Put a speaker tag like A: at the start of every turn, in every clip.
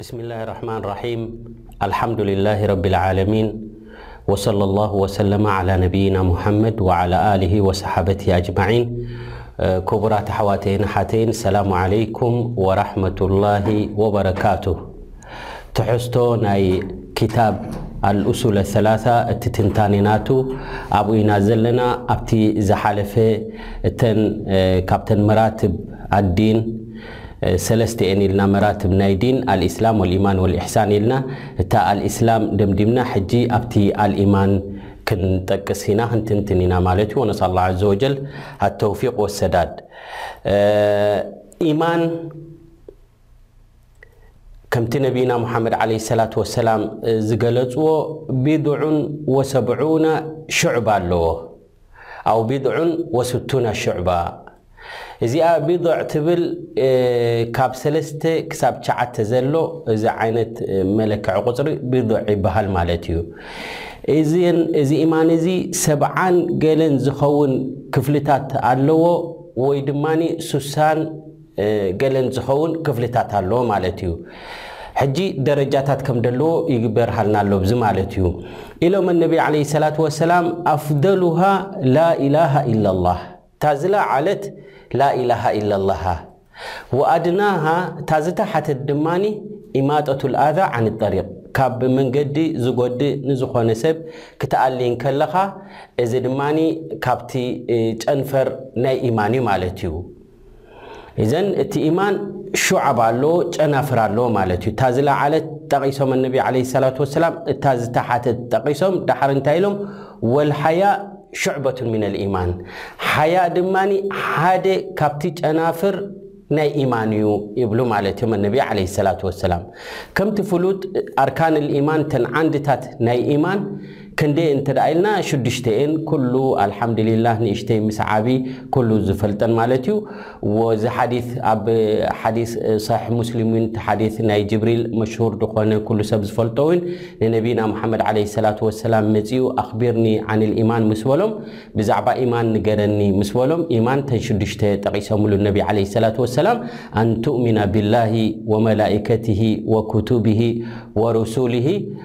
A: ብስሚላሂ ራሕማን ራሒም ኣልሓምዱሊላሂ ረቢል ዓለሚን ወሰለላሁ ወሰለመ ዓላ ነቢይና ሙሓመድ ወዓላ ኣሊሂ ወሰሓበቲሂ ኣጅማዒን ክቡራት ኣሕዋተይን ኣሓተይን ሰላሙ ዓለይኩም ወራሕመቱላሂ ወበረካቱህ ትሕዝቶ ናይ ክታብ ኣልኡሱለ ሰላሳ እቲ ትንታኔ ናቱ ኣብኡ ኢና ዘለና ኣብቲ ዝሓለፈ እተን ካብተን መራትብ ኣዲን ሰለስተኤን ኢልና መራትብ ናይ ዲን፣ ኣልኢስላም ወልኢማን ወልኢሕሳን ኢልና እታ ኣልኢስላም ደምዲምና ሕጂ ኣብቲ ኣልኢማን ክንጠቅስ ኢና ክንትንትን ኢና ማለት እዩ ወነስኣሉ ኣላህ ኣዘወጀል ኣተውፊቅ ወሰዳድ ኢማን ከምቲ ነቢይና ሙሓመድ ዓለይሂ ሰላት ወሰላም ዝገለጽዎ ቢድዑን ወሰብዑነ ሹዕባ ኣለዎ ኣው ቢድዑን ወስቱነ ሹዕባ እዚኣ ቢድዕ ትብል ካብ ሰለስተ ክሳብ ትሽዓተ ዘሎ እዚ ዓይነት መለክዒ ቁጽሪ ቢድዕ ይብሃል ማለት እዩ። እዘን እዚ ኢማን እዚ ሰብዓን ገለን ዝኸውን ክፍልታት ኣለዎ ወይ ድማ ሱሳን ገለን ዝኸውን ክፍልታት ኣለዎ ማለት እዩ። ሕጂ ደረጃታት ከም ደለዎ ይበርሃልና ኣሎ ብዚ ማለት እዩ። ኢሎም ኣነቢ ዓለይሂ ሰላቱ ወሰላም ኣፍደሉሃ ላኢላሃ ኢለላህ እታ ዝለዓለት ላኢላሃ ኢለላሃ ወኣድናሃ እታ ዝተሓተት ድማ ኢማጠቱል ኣዛ ዓኒ ጠሪቅ ካብ መንገዲ ዝጎድእ ንዝኾነ ሰብ ክትኣሊ እንከለኻ እዚ ድማ ካብቲ ጨንፈር ናይ ኢማን እዩ ማለት እዩ። ኢዘን እቲ ኢማን ሹዓብ ኣለዎ ጨናፍር ኣለዎ ማለት እዩ። እታ ዝለዓለት ጠቒሶም ኣነቢ ዓለይሂ ሰላቱ ወሰላም እታ ዝተሓተት ጠቒሶም ደሓር እንታይ ኢሎም ወልሓያ ሹዕበቱን ሚነል ኢማን ሓያ ድማ ሓደ ካብቲ ጨናፍር ናይ ኢማን እዩ ይብሉ ማለት እዮም ኣነቢ ዓለይሂ ሰላቱ ወሰላም። ከምቲ ፍሉጥ ኣርካንል ኢማን እተን ዓንድታት ናይ ኢማን ክንደይ እንተ ኢልና ሽዱሽተ እየን ኩሉ ኣልሓምዲሊላህ ንእሽተይ ምስ ዓቢ ኩሉ ዝፈልጠን ማለት እዩ ወዚ ሓዲስ ኣብ ሓዲስ ሳሒሕ ሙስሊም እውን እቲ ሓዲስ ናይ ጅብሪል መሽሁር ዝኾነ ኩሉ ሰብ ዝፈልጦ እውን ንነቢና መሓመድ ዓለይሂ ሰላቱ ወሰላም መጺኡ ኣኽቢርኒ ዓንል ኢማን ምስ በሎም ብዛዕባ ኢማን ንገረኒ ምስ በሎም ኢማን ተን ሽዱሽተ ጠቒሶምሉ ነቢ ዓለይሂ ሰላቱ ወሰላም ኣንቱእሚና ቢላሂ ወመላኢከቲሂ ወኩቱቢሂ ወሩሱሊሂ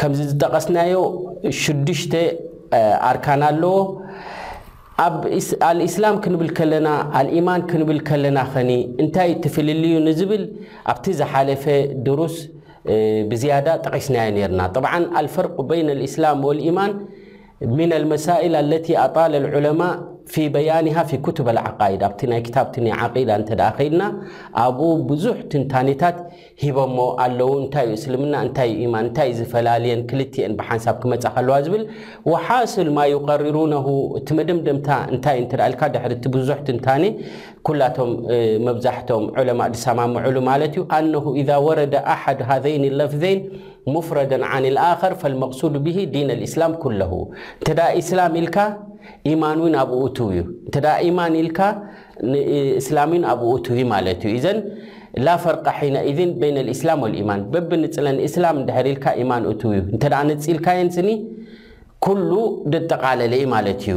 A: ከምዚ ዝጠቐስናዮ ሽዱሽተ ኣርካን ኣለዎ። ኣብ ኣልኢስላም ክንብል ከለና ኣልኢማን ክንብል ከለና ኸኒ እንታይ እቲ ፍልልዩ ንዝብል ኣብቲ ዝሓለፈ ድሩስ ብዝያዳ ጠቒስናዮ ኔርና። ጠብዓን ኣልፈርቁ በይን ኣልኢስላም ወልኢማን ሚን ኣልመሳኢል ኣለቲ ኣጣለ ኣልዑለማእ ፊ በያኒሃ ፊ ኩቱብ ኣልዓቃይድ ኣብቲ ናይ ክታብቲ ናይ ዓቂዳ እንተ ደኣ ከይድና ኣብኡ ብዙሕ ትንታኔታት ሂበሞ ኣለዉ እንታይ እዩ እስልምና እንታይ እዩ ኢማን እንታይ እዩ ዝፈላልየን ክልቲኤን ብሓንሳብ ክመጻ ከለዋ ዝብል ወሓስል ማ ዩቀሪሩነሁ እቲ መደምደምታ እንታይ እዩ እንተ ኢልካ ድሕሪ እቲ ብዙሕ ትንታኔ ኩላቶም መብዛሕትኦም ዑለማእ ዝሰማምዑሉ ማለት እዩ ኣነሁ ኢዛ ወረደ ኣሓድ ሃዘይን ለፍዘይን ሙፍረደን ዓን ልኣኸር ፈልመቅሱዱ ብሂ ዲን ልእስላም ኩለሁ እንተ ኢስላም ኢልካ ኢማን ውን ኣብኡ እትው እዩ እንተ ኢማን ኢልካ እስላም ን ኣብኡ እትው እዩ ማለት እዩ ኢዘን ላ ፈርቀ ሒነ ኢዝን በይነ ልእስላም ወልኢማን በቢ ንፅለን እስላም እንድሕር ኢልካ ኢማን እትው እዩ እንተ ነፂልካየን ስኒ ኩሉ ደጠቓለለ እዩ ማለት እዩ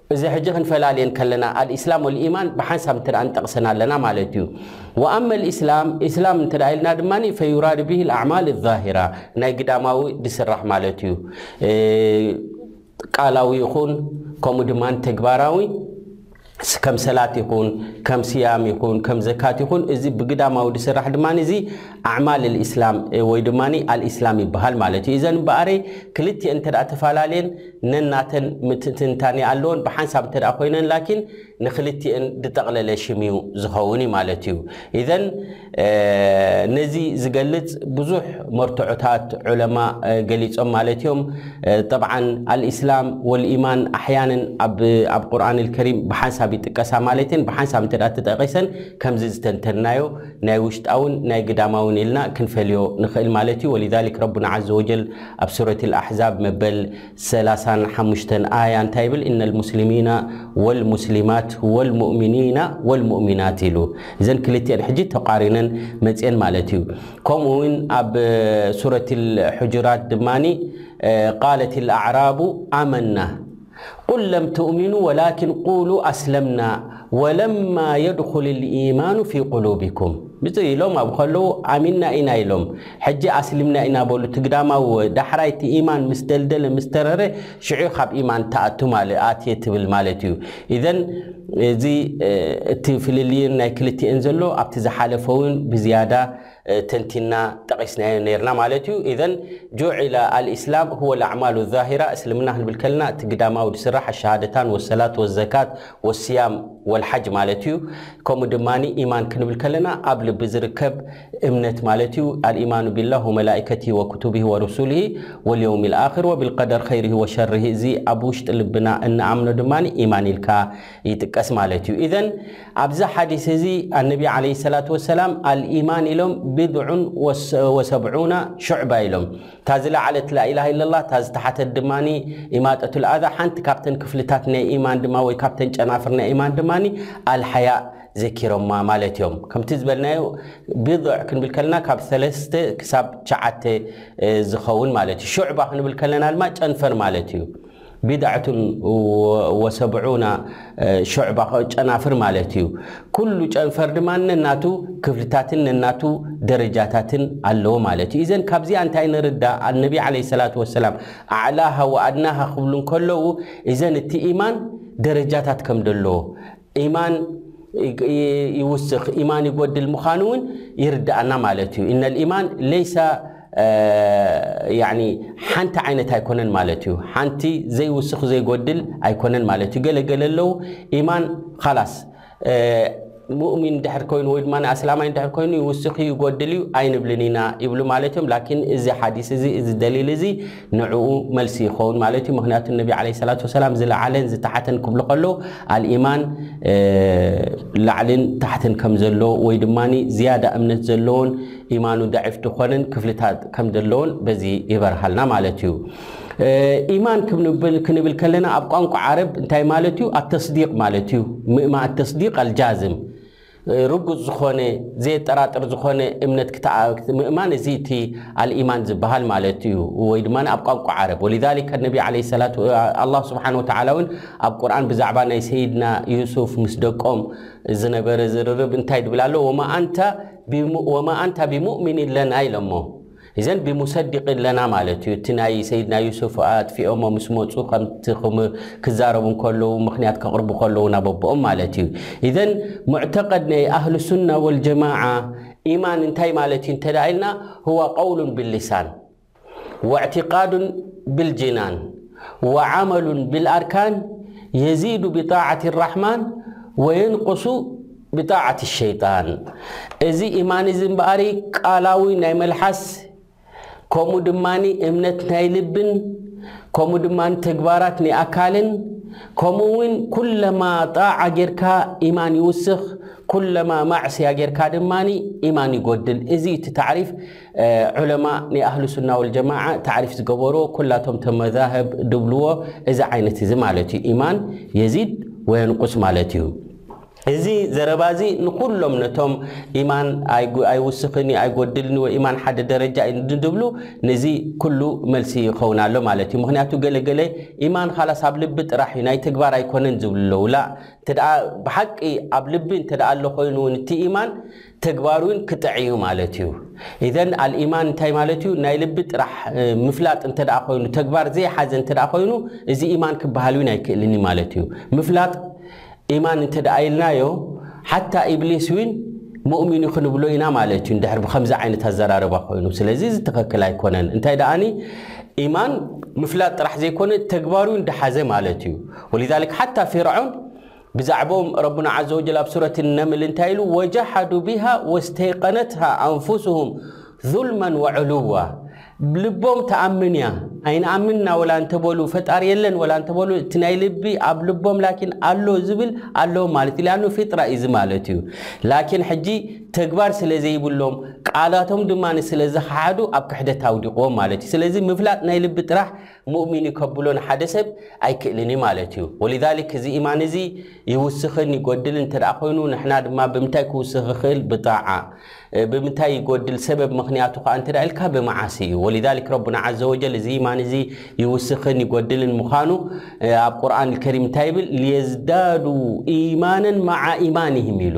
A: እዚ ሕጂ ክንፈላሊ እንከለና ኣልኢስላም ወልኢማን ብሓንሳብ እንተ ንጠቕሰን ኣለና ማለት እዩ። ወኣመ ኣልኢስላም፣ ኢስላም እንተ ኢልና ድማ ፈዩራድ ቢሂ ኣልኣዕማል ኣዛሂራ፣ ናይ ግዳማዊ ዝስራሕ ማለት እዩ። ቃላዊ ይኹን ከምኡ ድማ ተግባራዊ ከም ሰላት ይኹን ከም ስያም ይኹን ከም ዘካት ይኹን እዚ ብግዳማዊ ዝስራሕ ድማ እዚ ኣዕማል ኣልኢስላም ወይ ድማ ኣልኢስላም ይበሃል ማለት እዩ። እዘን እምበኣረይ ክልቲኤን እንተ ተፈላለየን ነናተን ምትትንታኔ ኣለወን ብሓንሳብ እንተ ኮይነን ላኪን ንክልቲኤን ድጠቕለለ ሽም እዩ ዝኸውን ማለት እዩ ኢዘን ነዚ ዝገልጽ ብዙሕ መርትዖታት ዑለማ ገሊጾም ማለት እዮም ጠብዓን ኣልእስላም ወልኢማን ኣሕያንን ኣብ ቁርን ልከሪም ብሓንሳብ ይጥቀሳ ማለት እየን ብሓንሳብ እንተ ተጠቂሰን ከምዚ ዝተንተንናዮ ናይ ውሽጣውን ናይ ግዳማውን ኢልና ክንፈልዮ ንኽእል ማለት እዩ ወልዛሊክ ረቡና ዘ ወጀል ኣብ ሱረት ኣልኣሕዛብ መበል ሰላሳን ሓሙሽተን ኣያ እንታይ ይብል? ኢነልሙስሊሚና ወልሙስሊማት ወልሙእሚኒና ወልሙእሚናት ኢሉ። እዘን ክልቲኤን ሕጂ ተቛሪነን መጺኤን ማለት እዩ። ከምኡ እውን ኣብ ሱረት ኣልሑጁራት ድማ ቃለት ኣልኣዕራቡ ኣመና፣ ቁል ለም ትእሚኑ ወላኪን ቁሉ ኣስለምና ወለማ የድኹል ልኢማኑ ፊ ቁሉቢኩም ብፅእ ኢሎም ኣብኡ ከለዉ ኣሚንና ኢና ኢሎም ሕጂ ኣስሊምና ኢና በሉ እቲ ግዳማዊ ወ ዳሕራይ እቲ ኢማን ምስ ደልደለ ምስ ተረረ ሽዑ እዩ ካብ ኢማን ትኣቱ ማለ ኣትየ ትብል ማለት እዩ ኢዘን እዚ እቲ ፍልልይን ናይ ክልቲኤን ዘሎ ኣብቲ ዝሓለፈ እውን ብዝያዳ ተንቲና ጠቂስናዮ ነርና ማለት እዩ ኢዘን ጁዒለ ኣልኢስላም ሁወ ለኣዕማሉ ኣዛሂራ እስልምና ክንብል ከለና እቲ ግዳማዊ ዝስራሕ ኣሸሃደታን ወሰላት ወዘካት ወስያም ወልሓጅ ማለት እዩ ከምኡ ድማ ኢማን ክንብል ከለና ኣብ ልቢ ዝርከብ እምነት ማለት እዩ ኣልኢማኑ ቢላህ ወመላኢከትሂ ወክቱብሂ ወሩሱልሂ ወልየውሚ ልኣክር ወብልቀደር ኸይርሂ ወሸርሂ እዚ ኣብ ውሽጢ ልብና እንኣምኖ ድማ ኢማን ኢልካ ይጥቀስ ማለት እዩ ኢዘን ኣብዚ ሓዲስ እዚ ኣነቢ ዓለይሂ ሰላቱ ወሰላም ኣልኢማን ኢሎም ቢድዑን ወሰብዑና ሹዕባ ኢሎም። እታ ዝለዓለት ላኢላሃ ኢለላህ እታ ዝተሓተት ድማ ኢማጠቱል ኣዛ ሓንቲ ካብተን ክፍልታት ናይ ኢማን ድማ ወይ ካብተን ጨናፍር ናይ ኢማን ድማ ኣልሓያእ ዘኪሮማ ማለት እዮም። ከምቲ ዝበልናዮ ቢድዕ ክንብል ከለና ካብ ሰለስተ ክሳብ ትሽዓተ ዝኸውን ማለት እዩ። ሹዕባ ክንብል ከለና ድማ ጨንፈር ማለት እዩ። ቢድዐቱን ወሰብዑና ሹዕባ ጨናፍር ማለት እዩ። ኩሉ ጨንፈር ድማ ነናቱ ክፍልታትን ነናቱ ደረጃታትን ኣለዎ ማለት እዩ። ኢዘን ካብዚኣ እንታይ ንርዳእ? ኣንነቢ ዓለይሂ ሰላቱ ወሰላም ኣዕላሃ ወኣድናሃ ክብሉ እንከለዉ፣ ኢዘን እቲ ኢማን ደረጃታት ከም ደለዎ፣ ኢማን ይውስኽ ኢማን ይጎድል ምዃኑ ውን ይርድኣና ማለት እዩ። ኢነል ኢማን ለይሰ ሓንቲ ዓይነት ኣይኮነን ማለት እዩ ሓንቲ ዘይውስኽ ዘይጎድል ኣይኮነን ማለት እዩ ገለ ገለ ኣለው ኢማን ላስ ሙእሚን ድሕር ኮይኑ ወይ ድማ ኣስላማይ ድሕር ኮይኑ ይውስኽ ይጎድል እዩ ኣይንብልን ኢና ይብሉ ማለት እዮም ላኪን እዚ ሓዲስ እዚ እዚ ደሊል እዚ ንዕኡ መልሲ ይኸውን ማለት እዩ። ምክንያቱ ነቢ ዓለይሂ ሰላቱ ወሰላም ዝለዓለን ዝተሓተን ክብሉ ከለዉ ኣልኢማን ላዕልን ታሕትን ከም ዘለዎ ወይ ድማ ዝያዳ እምነት ዘለዎን ኢማኑ ደዒፍ ዝኾነን ክፍልታት ከም ዘለዎን በዚ ይበርሃልና ማለት እዩ። ኢማን ክንብል ከለና ኣብ ቋንቋ ዓረብ እንታይ ማለት እዩ? ኣተስዲቅ ማለት እዩ። ምእማ ኣተስዲቅ ኣልጃዝም ርጉጽ ዝኾነ ዘየጠራጥር ዝኾነ እምነት ክትኣ ምእማን እዚ እቲ ኣልኢማን ዝበሃል ማለት እዩ ወይ ድማ ኣብ ቋንቋ ዓረብ ወሊዛሊከ ነቢ ዓለይሂ ሰላቱ ኣላህ ስብሓነ ወተዓላ እውን ኣብ ቁርኣን ብዛዕባ ናይ ሰይድና ዩሱፍ ምስ ደቆም ዝነበረ ዝርርብ እንታይ ድብል ኣሎ ወማ ኣንታ ወማ ኣንታ ቢሙእሚኒን ለና ኢሎሞ ኢዘን ቢሙሰዲቂን ለና ማለት እዩ እቲ ናይ ሰይድና ዩሱፍ ኣጥፊኦሞ ምስ መጹ ከምቲ ክም ክዛረቡ እንከለዉ ምኽንያት ከቕርቡ ከለዉ ናብ ኣቦኦም ማለት እዩ ኢዘን ሙዕተቀድ ናይ ኣህሉሱና ወልጀማዓ ኢማን እንታይ ማለት እዩ እንተ ኢልና ሁዋ ቀውሉን ቢሊሳን ወዕቲቃዱን ቢልጂናን ወዓመሉን ቢልኣርካን የዚዱ ቢጣዓት ራሕማን ወየንቁሱ ብጣዓት ሸይጣን እዚ ኢማን እዚ እምበኣሪ ቃላዊ ናይ መልሓስ ከምኡ ድማ እምነት ናይ ልብን ከምኡ ድማ ተግባራት ናይ ኣካልን ከምኡ እውን ኩለማ ጣዓ ጌርካ ኢማን ይውስኽ ኩለማ ማዕስያ ጌርካ ድማ ኢማን ይጎድል እዚ እቲ ታዕሪፍ ዑለማ ናይ ኣህሉሱና ወልጀማዓ ታዕሪፍ ዝገበርዎ ኩላቶም እቶም መዛህብ ድብልዎ እዚ ዓይነት እዚ ማለት እዩ ኢማን የዚድ ወየንቁስ ማለት እዩ እዚ ዘረባ እዚ ንኩሎም ነቶም ኢማን ኣይውስኽን እዩ ኣይጎድልን እዩ ወይ ኢማን ሓደ ደረጃ እዩ ንድብሉ ንዚ ኩሉ መልሲ ይኸውን ኣሎ ማለት እዩ ምኽንያቱ ገለ ገለ ኢማን ኻላስ ኣብ ልቢ ጥራሕ እዩ ናይ ተግባር ኣይኮነን ዝብሉ ኣለዉ ላእ እንተ ብሓቂ ኣብ ልቢ እንተ ኣሎ ኮይኑ እቲ ኢማን ተግባር ውን ክጥዕ እዩ ማለት እዩ። ኢዘን ኣልኢማን እንታይ ማለት እዩ? ናይ ልቢ ጥራሕ ምፍላጥ እንተ ኮይኑ ተግባር ዘይሓዘ እንተ ኮይኑ እዚ ኢማን ክበሃል ውን ኣይክእልን እዩ ማለት እዩ። ምፍላጥ ኢማን እንተ ኢልናዮ ሓታ ኢብሊስ ውን ሙእሚን እዩ ክንብሎ ኢና ማለት እዩ እንድሕር ብከምዚ ዓይነት ኣዘራርባ ኮይኑ ስለዚ እዚ ትኸክል ኣይኮነን እንታይ ደኣኒ ኢማን ምፍላጥ ጥራሕ ዘይኮነ ተግባር ውን ድሓዘ ማለት እዩ ወሊዛሊክ ሓታ ፊርዖን ብዛዕብኦም ረቡና ዓዘ ወጀል ኣብ ሱረት ነምል እንታይ ኢሉ ወጃሓዱ ቢሃ ወስተይቀነትሃ ኣንፉሱሁም ዙልመን ወዕሉዋ ልቦም ትኣምን እያ ኣይንኣምን እና ወላ እንተበሉ ፈጣሪ የለን ወላ እንተበሉ እቲ ናይ ልቢ ኣብ ልቦም ላኪን ኣሎ ዝብል ኣለዎም ማለት እዩ ሊኣኑ ፊጥራ እዩ እዚ ማለት እዩ ላኪን ሕጂ ተግባር ስለ ዘይብሎም ቃላቶም ድማ ስለ ዝኸሓዱ ኣብ ክሕደት ኣውዲቕዎም ማለት እዩ ስለዚ ምፍላጥ ናይ ልቢ ጥራሕ ሙእሚን እዩ ከብሎ ንሓደ ሰብ ኣይክእልን እዩ ማለት እዩ። ወሊዛሊክ እዚ ኢማን እዚ ይውስኽን ይጎድልን እንተደኣ ኮይኑ ንሕና ድማ ብምንታይ ክውስኽ ይኽእል ብጣዓ ብምንታይ ይጎድል ሰበብ ምኽንያቱ ከዓ እንተደኣ ኢልካ ብመዓሲ እዩ። ወሊዛሊክ ረቡና ዓዘ ወጀል እዚ ኢማን እዚ ይውስኽን ይጎድልን ምዃኑ ኣብ ቁርኣን ልከሪም እንታይ ይብል? ሊየዝዳዱ ኢማናን መዓ ኢማንህም ኢሉ።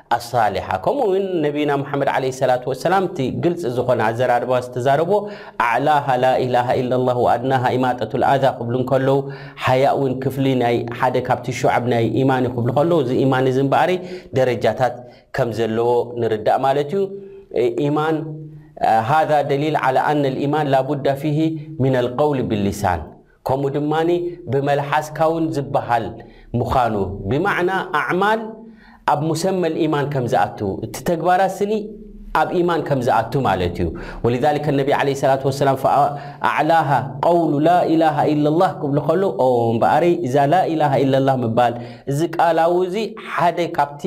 A: ኣሳሊሓ ከምኡ ውን ነቢና ሙሓመድ ዓለይሂ ሰላቱ ወሰላም እቲ ግልፂ ዝኾነ ኣዘራርባ ዝተዛረብዎ ኣዕላሃ ላኢላሃ ኢለላህ ወኣድናሃ ኢማጠቱል ኣዛ ክብሉ እንከለው ሓያእ ውን ክፍሊ ናይ ሓደ ካብቲ ሹዐብ ናይ ኢማን ዩ ክብሉ ከለው እዚ ኢማን እዚ እምበኣሪ ደረጃታት ከም ዘለዎ ንርዳእ ማለት ዩ ኢማን ሃዛ ደሊል ዓላ ኣነል ኢማን ላቡዳ ፊሂ ሚነል ቀውሊ ቢሊሳን ከምኡ ድማ ብመልሓስካውን ዝበሃል ምዃኑ ብማዕና ኣዕማል ኣብ ሙሰመ ልኢማን ከም ዝኣቱ እቲ ተግባራት ስኒ ኣብ ኢማን ከም ዝኣቱ ማለት እዩ ወልዛሊከ ነቢ ዓለይሂ ሰላቱ ወሰላም ፈኣ ኣዕላሃ ቀውሉ ላኢላሃ ኢለላህ ክብሉ ከሎ ኦ እምበኣረይ እዛ ላኢላሃ ኢለላህ ምባል እዚ ቃላዊ እዚ ሓደ ካብቲ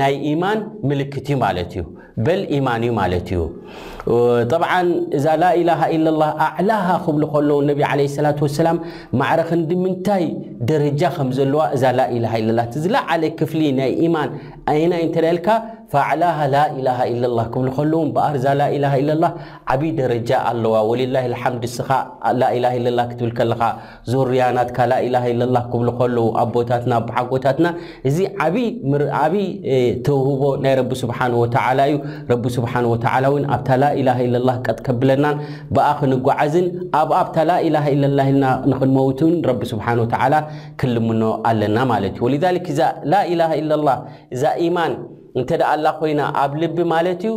A: ናይ ኢማን ምልክት እዩ ማለት እዩ በል ኢማን እዩ ማለት እዩ ጠብዓን እዛ ላኢላሃ ኢላላህ ኣዕላሃ ክብሉ ከለዉ ነቢ ዓለይሂ ሰላቱ ወሰላም ማዕረ ክንዲ ምንታይ ደረጃ ከም ዘለዋ እዛ ላኢላሃ ኢላላህ እቲ ዝለዓለ ክፍሊ ናይ ኢማን ኣየናይ እንተ ኢልካ ፈኣዕላሃ ላኢላሃ ኢላላህ ክብሉ ከለዉ እምበኣር እዛ ላኢላሃ ኢላላህ ዓብዪ ደረጃ ኣለዋ ወሊላሂ ልሓምድ እስኻ ላኢላሃ ኢላላህ ክትብል ከለኻ ዙርያ ናትካ ላኢላሃ ኢለላህ ክብሉ ከለዉ ኣቦታትና ኣቦሓጎታትና እዚ ዓብይ ምር ዓብይ ተውህቦ ናይ ረቢ ስብሓን ወተዓላ እዩ ረቢ ስብሓን ወተዓላ እውን ኣብታ ላኢላሃ ኢለላህ ቀጥ ከብለናን ብኣ ክንጓዓዝን ኣብኣ ኣብታ ላኢላሃ ኢለላህ ኢልና ንክንመውት እውን ረቢ ስብሓን ወተዓላ ክንልምኖ ኣለና ማለት እዩ ወሊዛሊክ እዛ ላኢላሃ ኢለላህ እዛ ኢማን እንተ ኣላ ኮይና ኣብ ልቢ ማለት እዩ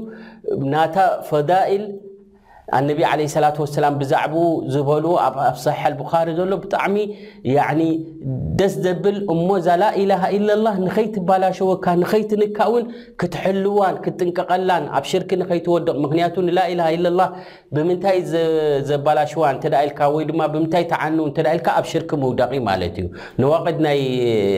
A: ናታ ፈዳኢል ኣነቢ ዓለይሂ ሰላቱ ወሰላም ብዛዕብኡ ዝበልዎ ኣብ ኣብ ሰሒሕ ኣልቡኻሪ ዘሎ ብጣዕሚ ያዕኒ ደስ ዘብል እሞ እዛ ላኢላሃ ኢለላህ ንኸይትባላሸወካ ንኸይትንካእ እውን ክትሕልዋን ክትጥንቀቐላን ኣብ ሽርኪ ንኸይትወድቕ ምኽንያቱ ንላኢላሃ ኢለላህ ብምንታይ እዩ ዘባላሽዋ እንተድኣ ኢልካ ወይ ድማ ብምንታይ ትዓኑ እንተድኣ ኢልካ ኣብ ሽርኪ ምውዳቕ እዩ ማለት እዩ ነዋቕድ ናይ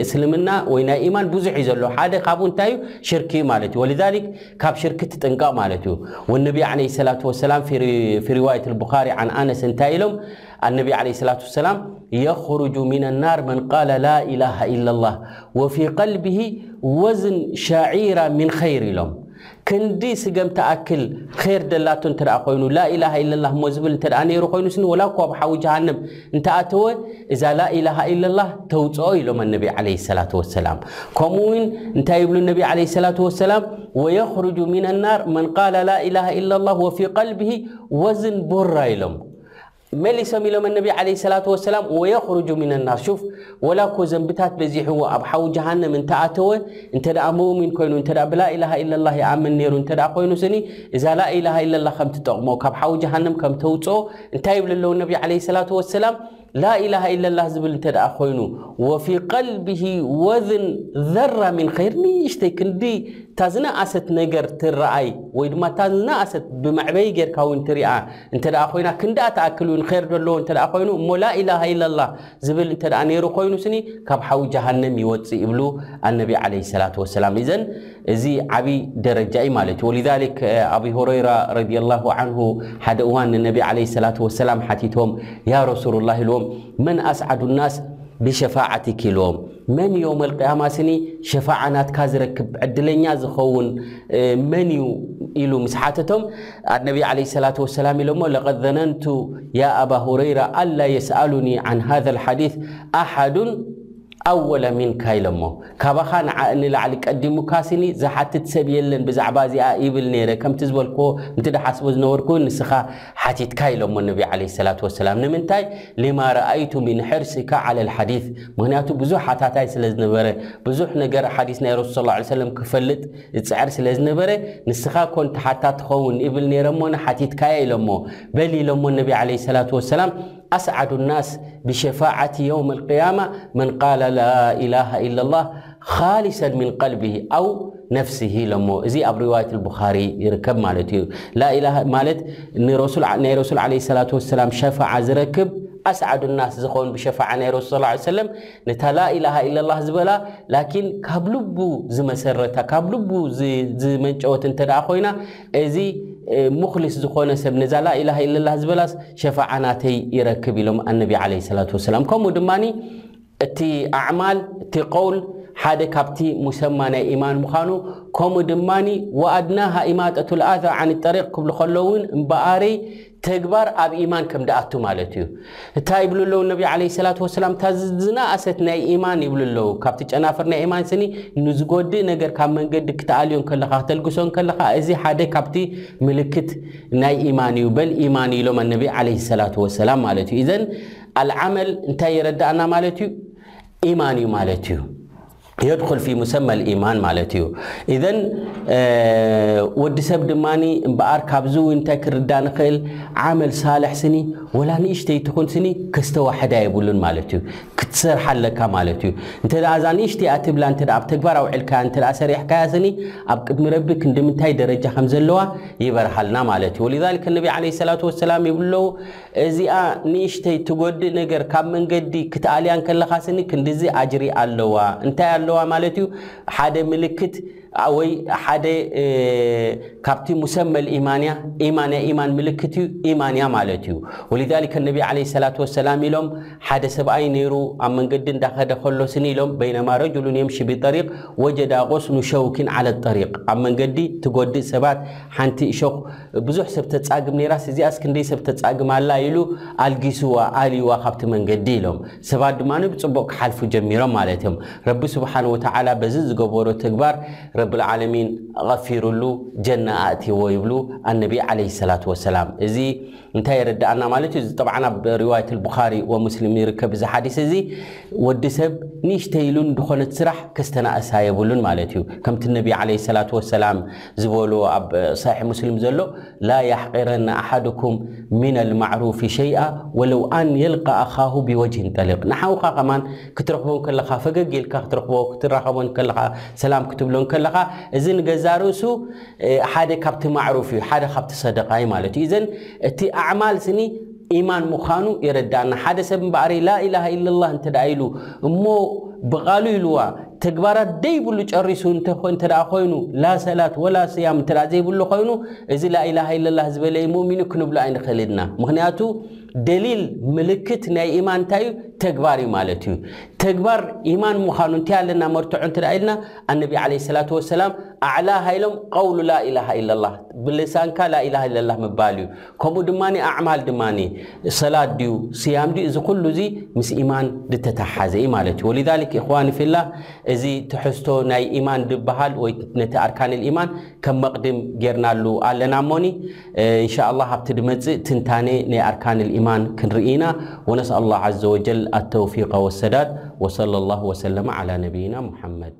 A: እስልምና ወይ ናይ ኢማን ብዙሕ እዩ ዘሎ ሓደ ካብኡ እንታይ እዩ ሽርኪ እዩ ማለት እዩ ወሊዛሊክ ካብ ሽርኪ ትጥንቀቕ ማለት እዩ። ወነቢ ዓለይሂ ሰላቱ ወሰላም ፊ ፊ ሪዋየት ልቡኻሪ ዓን ኣነስ እንታይ ኢሎም ኣነቢ ዓለይሂ ሰላቱ ወሰላም የኽሩጁ ሚነ ናር መን ቃለ ላኢላሃ ኢለላህ ወፊ ቀልቢሂ ወዝን ሸዒራ ሚን ኸይር ኢሎም ክንዲ ስገም ትኣክል ኼር ደላቶ እንተ ኮይኑ ላኢላሃ ኢለላህ እሞ ዝብል እንተ ነይሩ ኮይኑስኒ ወላ እኳ ኣብ ሓዊ ጀሃነም እንተኣተወ እዛ ላኢላሃ ኢለላህ ተውፅኦ ኢሎም ኣነቢ ዓለይሂ ሰላቱ ወሰላም። ከምኡ እውን እንታይ ይብሉ ነቢ ዓለይሂ ሰላቱ ወሰላም ወየኽሩጁ ሚነናር መን ቃለ ላኢላሃ ኢለላህ ወፊ ቀልቢሂ ወዝን ቡራ ኢሎም። መሊሶም ኢሎም ኣነቢ ዓለይሂ ሰላቱ ወሰላም ወየኽሩጁ ሚነናር ሹፍ ወላ እኮ ዘንብታት በዚሕዎ ኣብ ሓዊ ጀሃነም እንተኣተወ እንተደኣ ሙእሚን ኮይኑ እንተደኣ ብላኢላሃ ኢለላህ ይኣምን ነይሩ እንተደኣ ኮይኑ ስኒ እዛ ላኢላሃ ኢለላህ ከምትጠቕሞ ካብ ሓዊ ጀሃነም ከምተውፅኦ እንታይ ይብሉ ኣለዉ ነቢ ዓለይሂ ሰላቱ ወሰላም ላኢላሃ ኢለላህ ዝብል እንተ ደኣ ኮይኑ ወፊ ቀልቢሂ ወዝን ዘራ ሚን ኸይር ንእሽተይ ክንዲ እታ ዝነኣሰት ነገር ትረኣይ ወይ ድማ እታ ዝነኣሰት ብመዕበዪ ጌርካ እውን ትሪኣ እንተ ደኣ ኮይና ክንድኣ ትኣክል እውን ኸይር ዘለዎ እንተ ደኣ ኮይኑ እሞ ላኢላሃ ኢለላህ ዝብል እንተ ነይሩ ኮይኑ ስኒ ካብ ሓዊ ጀሃነም ይወጽእ ይብሉ ኣነቢ ዓለይሂ ሰላቱ ወሰላም። ኢዘን እዚ ዓቢ ደረጃ ኢዩ ማለት ኢዩ። ወሊዛሊክ ኣቢ ሁረይራ ረዲየላሁ ዓንሁ ሓደ እዋን ንነቢ ዓለይሂ ሰላቱ ወሰላም ሓቲቶም ያ ረሱሉላህ ኢልዎም መን ኣስዓዱ ናስ ቢሸፋዓቲክ ኢልዎም። መን ዮውም ኣልቅያማ ስኒ ሸፋዓ ናትካ ዝረክብ ዕድለኛ ዝኸውን መን እዩ ኢሉ ምስ ሓተቶም ኣነቢ ዓለይሂ ሰላቱ ወሰላም ኢሎሞ ለቀድ ዘነንቱ ያ ኣባ ሁረይራ ኣላ የስኣሉኒ ዓን ሃዛ ልሓዲስ ኣሓዱን ኣወለ ሚንካ ኢሎሞ ካባኻ ንዓ ንላዕሊ ቀዲሙካ ስኒ ዝሓትት ሰብ የለን ብዛዕባ እዚኣ ይብል ነይረ ከምቲ ዝበልክዎ እንትደሓስቦ ዝነበርኩ ንስኻ ሓቲትካ ኢሎሞ ነቢ ዓለይሂ ሰላቱ ወሰላም ንምንታይ ሊማ ረኣይቱ ሚን ሕርሲካ ዓለል ሓዲስ ምኽንያቱ ብዙሕ ሓታታይ ስለ ዝነበረ ብዙሕ ነገር ሓዲስ ናይ ረሱል ሰለላሁ ዓለይሂ ወሰለም ክፈልጥ ዝጽዕር ስለ ዝነበረ ንስኻ ኮን ትሓታ ትኸውን ኢብል ነይረሞ ንሓቲትካያ ኢሎሞ በል ኢሎሞ ነቢ ዓለይሂ ሰላቱ ወሰላም ኣስዓዱ ናስ ብሸፋዓቲ የውም ልቅያማ መን ቃለ ላኢላሃ ኢለላህ ኻሊሰን ምን ቀልቢሂ ኣው ነፍሲሂ ኢሎሞ እዚ ኣብ ርዋየት ልቡኻሪ ይርከብ ማለት እዩ ላኢላሃ ማለት ናይ ረሱል ዓለይሂ ሰላቱ ወሰላም ሸፋዓ ዝረክብ ኣስዓዱ ናስ ዝኾን ብሸፋዓ ናይ ረሱል ሰለላሁ ዐለይሂ ወሰለም ነታ ላኢላሃ ኢለላህ ዝበላ ላኪን ካብ ልቡ ዝመሰረታ ካብ ልቡ ዝመንጨወት እንተደኣ ኮይና እዚ ሙኽሊስ ዝኾነ ሰብ ነዛ ላኢላሃ ኢለላህ ዝበላስ ሸፋዓ ናተይ ይረክብ ኢሎም ኣነቢ ዓለይሂ ሰላቱ ወሰላም። ከምኡ ድማ እቲ ኣዕማል እቲ ቀውል ሓደ ካብቲ ሙሰማ ናይ ኢማን ምዃኑ ከምኡ ድማ ወኣድናሃ ኢማጠቱል ኣዛ ዓኒ ጠሪቅ ክብሉ ከለዉ እውን እምበኣርይ ተግባር ኣብ ኢማን ከም ድኣቱ ማለት እዩ እታይ ይብሉ ኣለዉ ነቢ ለ ሰላት ወሰላም እታ ዝናእሰት ናይ ኢማን ይብሉ ኣለዉ ካብቲ ጨናፍር ናይ ኢማን ስኒ ንዝጎድእ ነገር ካብ መንገዲ ክትኣልዮ ከለኻ ክተልግሶ ከለኻ እዚ ሓደ ካብቲ ምልክት ናይ ኢማን እዩ በል ኢማን ኢሎም ኣነቢ ለ ሰላት ወሰላም ማለት እዩ እዘን ኣልዓመል እንታይ የረዳእና ማለት እዩ ኢማን እዩ ማለት እዩ የድኹል ፊ ሙሰመል ኢማን ማለት እዩ ኢዘን ወዲ ሰብ ድማ እምበኣር ካብዚ እውን እንታይ ክርዳእ ንኽእል ዓመል ሳልሕ ስኒ ወላ ንእሽተይ ትኹን ስኒ ከስተዋሕዳ የብሉን ማለት እዩ ክትሰርሓ ኣለካ ማለት እዩ እንተ እዛ ንእሽተይ ኣትብላ እተ ኣብ ተግባር ኣውዕልካያ እተ ሰሪሕካያ ስኒ ኣብ ቅድሚ ረቢ ክንዲ ምንታይ ደረጃ ከም ዘለዋ ይበርሃልና ማለት እዩ ወልዛሊክ ነቢ ዓለ ሰላት ወሰላም ይብሉ ኣለዉ እዚኣ ንእሽተይ ትጎድእ ነገር ካብ መንገዲ ክትኣልያ እንከለኻ ስኒ ክንድዚ ኣጅሪ ኣለዋ። እንታይ ኣለዋ ማለት እዩ? ሓደ ምልክት ወይ ሓደ ካብቲ ሙሰመል ኢማን እያ። ኢማን ናይ ኢማን ምልክት እዩ። ኢማን እያ ማለት እዩ። ወሊዛሊከ ነቢ ዓለይሂ ሰላቱ ወሰላም ኢሎም ሓደ ሰብኣይ ነይሩ ኣብ መንገዲ እንዳኸደ ከሎ ስኒ ኢሎም በይነማ ረጁሉን የምሺ ቢጠሪቅ ወጀዳ ጎስኑ ሸውኪን ዓለ ጠሪቅ ኣብ መንገዲ ትጎድእ ሰባት ሓንቲ እሾኽ ብዙሕ ሰብ ተጻግም ነይራስ እዚኣስ ክንደይ ሰብ ተጻግም ኣላ ኢሉ ኣልጊስዋ፣ ኣልይዋ ካብቲ መንገዲ ኢሎም። ሰባት ድማ ብጽቡቕ ክሓልፉ ጀሚሮም ማለት እዮም። ረቢ ሱብሓነሁ ወተዓላ በዚ ዝገበሮ ተግባር ረብል ዓለሚን ቐፊሩሉ ጀና ኣእትይዎ ይብሉ ኣነቢ ዓለይሂ ሰላቱ ወሰላም። እዚ እንታይ የረድኣና ማለት እዩ? እዚ ጠብዓን ኣብ ሪዋየቱል ቡኻሪ ወሙስሊም ይርከብ እዚ ሓዲስ እዚ። ወዲ ሰብ ንእሽተይ ኢሉ ንድኾነት ስራሕ ከስተናእሳ የብሉን ማለት እዩ። ከምቲ ነቢ ዓለይሂ ሰላቱ ወሰላም። ዝበሎ ኣብ ሳሒሕ ሙስልም ዘሎ ላ ያሕቂረነ ኣሓድኩም ሚነል ማዕሩፊ ሸይኣ ወለው ኣን የልቃ ኣኻሁ ቢወጅሂን ጠሊቅ ንሓውካ ከማን ክትረኽቦ እንከለኻ ፈገግ ኢልካ ክትረኽቦ ክትራኸቦ እንከለኻ ሰላም ክትብሎ እንከለኻ እዚ ንገዛ ርእሱ ሓደ ካብቲ ማዕሩፍ እዩ ሓደ ካብቲ ሰደቃ እዩ ማለት እዩ እዘን እቲ ኣዕማል ስኒ ኢማን ምዃኑ የረድኣና። ሓደ ሰብ እምበኣርይ ላኢላሃ ኢለላህ እንተድኣ ኢሉ እሞ ብቓሉ ኢሉዋ ተግባራት ደይብሉ ጨሪሱ እንተድኣ ኮይኑ ላ ሰላት ወላ ስያም እንተድኣ ዘይብሉ ኮይኑ እዚ ላኢላሃ ኢለላህ ዝበለ እዩ ሙእሚን እዩ ክንብሎ ኣይንኽእልን ኢና። ምኽንያቱ ደሊል ምልክት ናይ ኢማን እንታይ እዩ? ተግባር እዩ ማለት እዩ። ተግባር ኢማን ምዃኑ እንታይ ኣለና መርትዖ እንተድኣ ኢልና ኣነቢ ዓለይሂ ሰላቱ ወሰላም ኣዕላሃ ኢሎም ቀውሉ ላኢላሃ ኢለላህ ብልሳንካ ላኢላሃ ኢለላህ ምባል እዩ። ከምኡ ድማ ኣዕማል ድማ ሰላት ድዩ ስያም ድዩ እዚ ኩሉ እዚ ምስ ኢማን ዝተተሓሓዘ እዩ ማለት እዩ ወሊዛሊክ ኢኽዋኒ ፊላ እዚ ትሕዝቶ ናይ ኢማን ዝበሃል ወይ ነቲ ኣርካን ልኢማን ከም መቕድም ጌርናሉ ኣለና እሞኒ እንሻ ላህ ኣብቲ ድመፅእ ትንታነ ናይ ኣርካን ልኢማን ክንርኢ ኢና ወነስኣል ላህ ዘ ወጀል ኣተውፊቀ ወሰዳድ ወሰለ ላሁ ወሰለማ ዓላ ነብይና ሙሓመድ